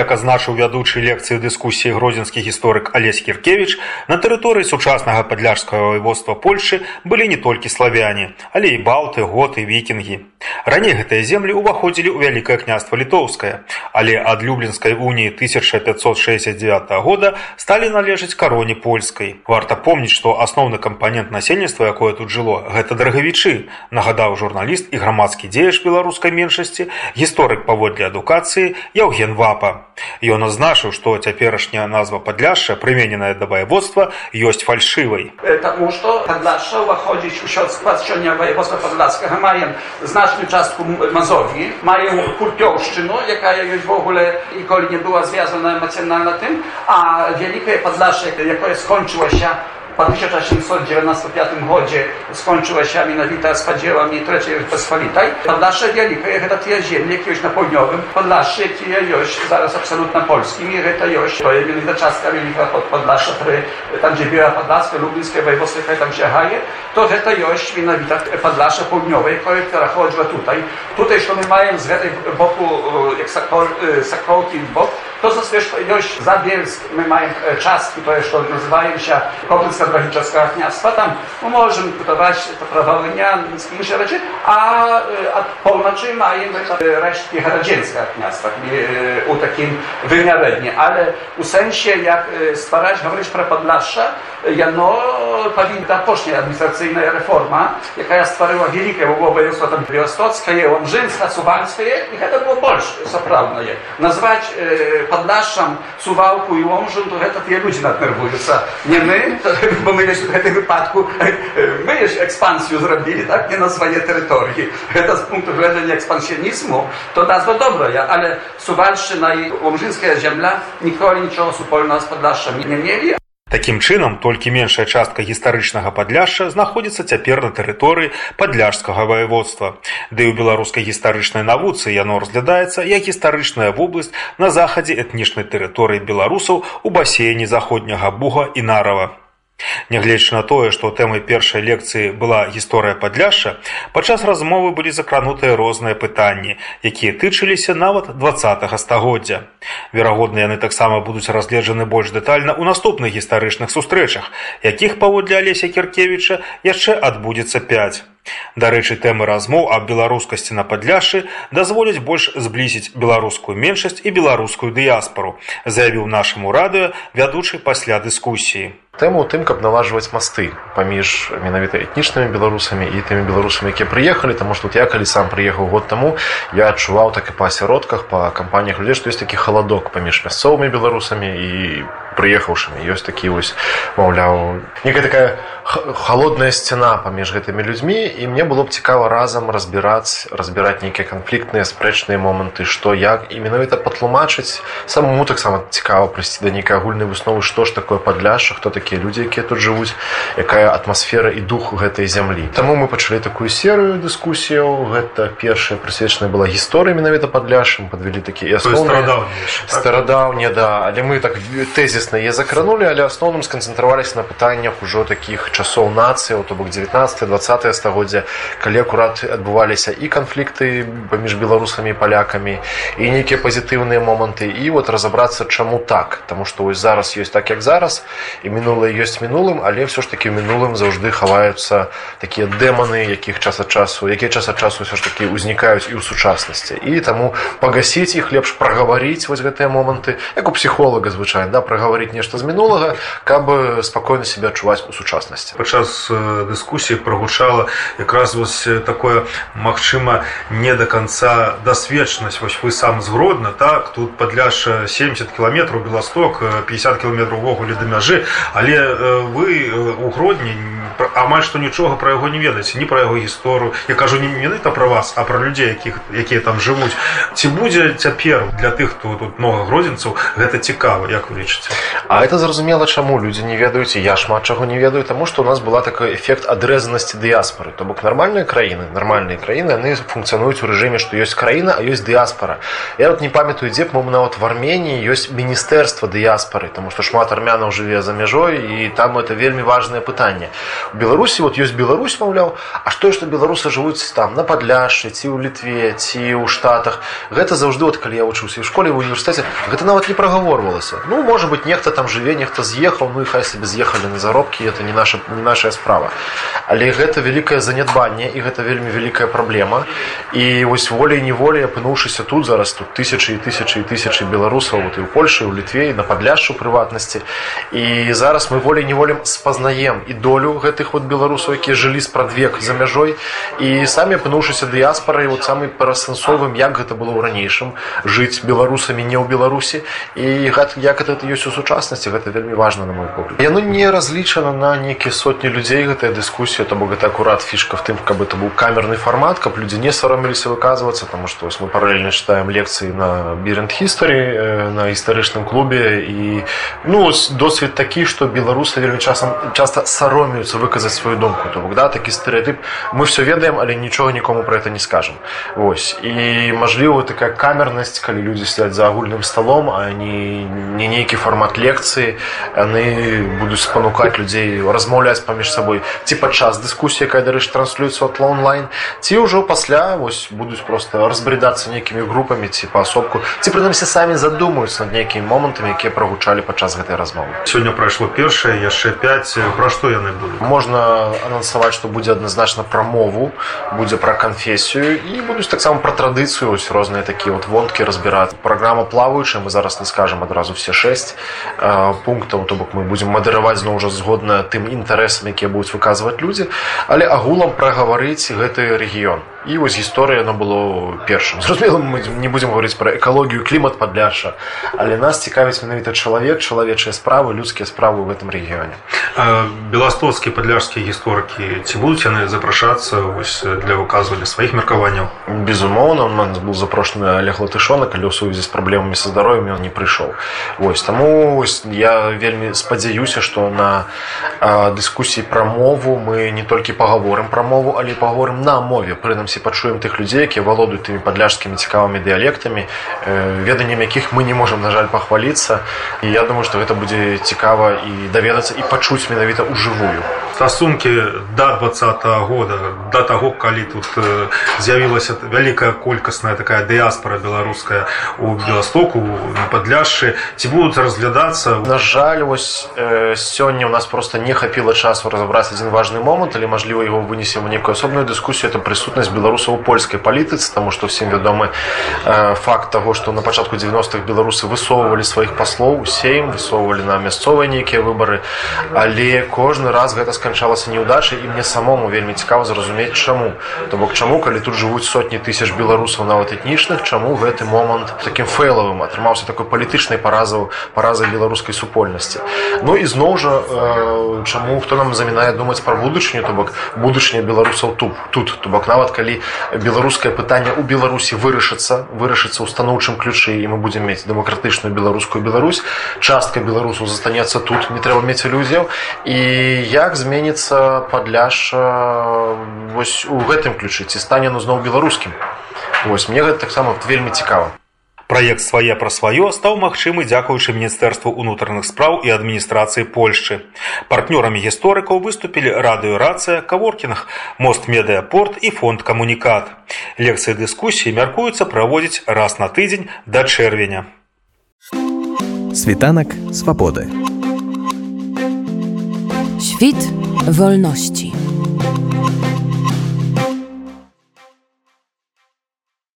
Як азначыў вядучы лекцыі дыскусіі гродзенскі гісторык Алесь Кіркевіч, на тэрыторыі сучаснага падляжскага вайводства Польшы былі не толькі славяне, але і балты, готы, вікінгі. Раней гэтыя землі ўваходзілі ў вялікае княства літоўскае, але ад люблінскай уніі 1569 года сталі належаць кароне польскай. Варта помніць, што асноўны кампанент насельніцтва, якое тут жыло, гэта драгавічы, нагадаў журналіст і грамадскі дзеяч беларускай меншасці, гісторык паводле адукацыі Яўген Вапа. Ён азначыў, што цяперашняя назва падляшша, прымененая да ваяводства, ёсць фальшывай. Таму што падляшша ўваходзіць у скład сёння ваяводства падляскага маем значную частку Мазові, маем Курпёўшчыну, якая ёсць вогуле ніколі не была звязана эмацыянальна тым, а вялікае падляшша, якое скончылася po 1895 гоdzie skończyła się mianowita z podziałami III Rzeczpospolitej. Podlasze wielkie, jak te ziemie, jakieś na południowym, Podlasze, jakie już zaraz absolutnie polskim, i to już, to jest mianowita czastka wielka pod Podlasze, tam gdzie była Podlaskie, Lublińskie, województwo, które tam się haje, to to już mianowita Podlasze południowe, która chodziła tutaj. Tutaj, co my mamy z tej boku, jak Sakołki w bok, to są społeczność zabielsk, my mamy e, czaski, bo jeszcze nazywają się Kobycka Brachiczaska Achniawstwa, tam możemy budować to prawo dnia, inne rzeczy, a e, od północy mają e, resztki radziecka Achniawstwa, u takim wymiarenie, ale u sensie jak stwarzać, mówić pro Podlasze, no powinna poszła administracyjna reforma, jaka stworzyła wielkie obowiązki tam Białostocka, Łomżyńska, Suwalska, i to było Polskie, co prawda je. Nazwać Podlaszam, Suwałku i Łomżyn, to to te ludzie nadnerwują. Nie my, bo my jeszcze w tym wypadku, my już ekspansję zrobili, tak, nie na swoje terytorie. To z punktu widzenia ekspansjonizmu, to nazwa dobra, ale Suwalszczyna i Łomżyńska ziemia nikogo niczego supolnego z Podlaszem nie mieli, Такім чынам, толькі меншая частка гістарычнага падляшша знаходзіцца цяпер на тэрыторыі падляшскага ваяводства. Ды ў беларускай гістарычнай навуцы яно разглядаецца як гістарычная вобласць на захадзе этнічнай тэрыторыі беларусаў у басейне заходняга буга і нарава. Нягледзячы на тое, што тэмай першай лекцыі была гісторыя падляшша, падчас размовы былі закранутыя розныя пытанні, якія тычыліся нават два стагоддзя. Верагодна, яны таксама будуць разгледжаны больш дэтальна ў наступных гістарычных сустрэчах, якіх паводле Алеся Кіркевіча яшчэ адбудзецца 5. Дарэчы, тэмы размоў аб беларускасці на падляшы дазволяць больш зблізіць беларускую меншасць і беларускую дыяспару, заявіў нашаму радыё вядучы пасля дыскусіі тэму ў тым каб налажваць масты паміж менавіта этнічнымі беларусамі і тымі беларусамі якія прыехалі таму што я калі сам прыехаў год таму я адчуваў так і па асяродках па кампаніях людзей што ёсць такі халадок паміж мясцовымі беларусамі і прыехаўшымі. Ёсць такі вось маўляў некая такая холодная сцяна паміж гэтымі людзьмі і мне было б цікава разам разбіраць разбіраць нейкія канфліктныя спрэчныя моманты што як і менавіта патлумачыць самому таксама цікава прыйсці да нейкай агульнай высновы што ж такое падляша хто такі людзі якія тут жывуць якая атмасфера і дух гэтай зямлі Таму мы пачалі такую серыю дыскусіяў. Гэта першая прысвечаная была гісторыя менавіта падляшым падвялі такія старадаўнія да. Але мы так тэзісна яе закранули але асноўным сканцэнтраваліся на пытаннях ужо такіх часоў нацыі то бок 19 20 стагоддзя калі акурат адбываліся і канфлікты паміж беларусамі палякамі і нейкія пазітыўныя моманты і вот разабрацца чаму так. Таму што вось зараз ёсць так як зараз і мінулае ёсць мінулым але все ж таки мінулым заўжды хаваюцца такія дэманы якіх час ад часу якія час ад часу ўсё ж таки ўзнікаюць і ў сучаснасці. І таму пагасіць іх лепш прагаварыць вось гэтыя моманты як у псіхолага звычайна да, прагаварыць нешта з мінулага каб спакойна себе адчуваць у сучаснасці дзейнасці падчас дыскусіі прагучала якраз вось такое магчыма не до конца дасведчанасць вось вы сам згродна так? Тут падляша 70 кіламетраў беласток 50 кіламетраў увогуле да мяжы. Але вы у гродні амаль што нічога пра яго не ведаеце ні пра яго гісторыю я кажу не менавіта пра вас а пра людзей якіх якія там жывуць ці будзе цяпер для тых хто тут много гродзенцаў гэта цікава як вы лічыце А это зразумела чаму людзі не ведаюць я шмат чаго не ведаю таму што у нас была такой эфект адрэзанасці дыяспоры то бок нармальныя краіны нармальныя краіны яны функцыянуюць у рэжыме што ёсць краіна а ёсць дыяспора я вот не памятаю дзе мы нават в армении ёсць міністэрства дыяспоры тому что шмат армянаў жыве за мяжой і там это вельмі важное пытанне беларусі вот ёсць Беларусь маўляў А што што беларусы жывуць там на падляшшы ці ў літве ці ў штатах. Гэта заўжды вот калі я вучыўся ў школе в універсітэце гэта нават не прагаворвалася. Ну можа быть нехта там жыве нехта з'ехаў ну і хай сабе з'ехалі на заробкі это не наша не нашая справа. Але гэта вялікае занядбанне і гэта вельмі вялікая праблема. І вось волей неволей апынуўшыся тут зараз тут тысячи і тысячи і тысячи беларусаў вот і ў польльше у літве на падляшшу прыватнасці. І зараз мы волей неволем спазнаем і долю гэтых вот беларусаў якія жылі спрадвек за мяжой і самі апынуўшыся дыяспорай вот самы парасэнсовым як гэта было ў ранейшым жыць беларусамі не ў беларусі. І як это ёсць у сучаснасці гэта вельмі важна на мой погляд. Яно не разлічана на нейкія сотні людзей гэтая дыскусія то бок гэта акурат фішка в тым каб это быў камерны фармат каб людзі не сароміліся выказвацца потому что мы паралельна читаем лекцыі на бірент гістары на гістарычным клубе. І ну досвед такі что беларусы вельмі часам часто саромеюцца выказаць сваю думку. То бок да такі стэеотып мы все ведаем але нічога нікому про это не скажем Вось. І мажліва такая камернасць калі людзі сядзяць за агульным столом а не не нейкі фармат лекцыі яны будуць спанукаць людзей размаўляць паміж сабой. Ці падчас дыскусіі якая дарэч транслюецца от онлайн ці ўжо пасля вось будуць просто разбредацца нейкімі групамі ці паасобку ці прынамсі самі задумаюцца над нейкімі момантамі якія прагучалі падчас гэтай размовы. Сёння прайшло першае яшчэ 5 пра што яны будуць можна анансаваць што будзе адназначна пра мову будзе пра канфесію і будуць таксама пра традыцыю ось розныя такія вот вонкі разбіраць праграма плаваючая мы зараз не скажам адразу все шесть пунктаў то бок мы будзем мадэраваць зноў жа згодна тым інтарэсам якія будуць выказваць людзі але агулам прагаварыць гэты рэгіён і вось гісторыя яно было першым зразумела мы не будзем гаварыць пра экалогію клімат падляша але нас цікавіць менавіта чалавек чалавечыя справы людскія справы в этом рэгіёне. Беластоцкія падляшскія гісторыкі ці будуць яны запрашацца вось для выказвання сваіх меркаванняў? Безумоўна у нас был запрошаны олег латышона калі ў сувязі з праблемамі са здароўем ён не прыйшоў вось таму вось я вельмі спадзяюся што на дыскусіі пра мову мы не толькі пагаворым пра мову але паговорым на мове. Прынамсі прынамсі пачуем тых людзей якія валодаюць тымі падляжскімі цікавымі дыялектамі веданнем якіх мы не можам на жаль пахваліцца і я думаю што гэта будзе цікава і даведацца і пачуць менавіта ў жывую стасункі да двадцатого года да таго калі тут з'явілася вялікая колькасная такая дыяспора беларуская у беластоку на падляшшы ці будуць разглядацца? На жаль вось сёння у нас просто не хапіла часу разабраць адзін важны момант але мажліва его вынесем у некую асобную дыскусію. Это прысутнасць беларусаў у польскай палітыцы таму што всем вядомы э, факт таго што на пачатку 90-х беларусы высоўвалі сваіх паслоў сейм высоўвалі на мясцовыя нейкія выбары. Але кожны раз гэта сканчалася неудачай і мне самому вельмі цікава зразумець чаму. То бок чаму калі тут жывуць сотні тысяч беларусаў нават этнічных чаму гэты момант таким фэйлавым атрымаўся такой палітычнай паразаў паразай беларускай супольнасці. Ну і зноў жа э, чаму хто нам замінае думаць пра будучыню то бок будучыня беларусаў тут тут. То бок нават калі беларускае пытанне ў беларусі вырашыцца вырашыцца ў станоўчым ключы і мы будзем мець дэмакратычную беларускую Беларусь частка беларусаў застанецца тут не трэба мець ілюзіяў. І як зменіцца падляша вось у гэтым ключы ці стане ну зноў беларускім вось мне гэта таксама вельмі цікава Праект свае пра сваё стаў магчымы дзякуючы міністэрству ўнутраных спраў і адміністрацыі Польшчы. Партнёрамі гісторыкаў выступілі радыёрацыя, каворкінг, мост медыяпорт і фонд камунікат. Лекцыі дыскусіі мяркуюцца праводзіць раз на тыдзень да чэрвеня. Світанак свабоды. Świt wolności.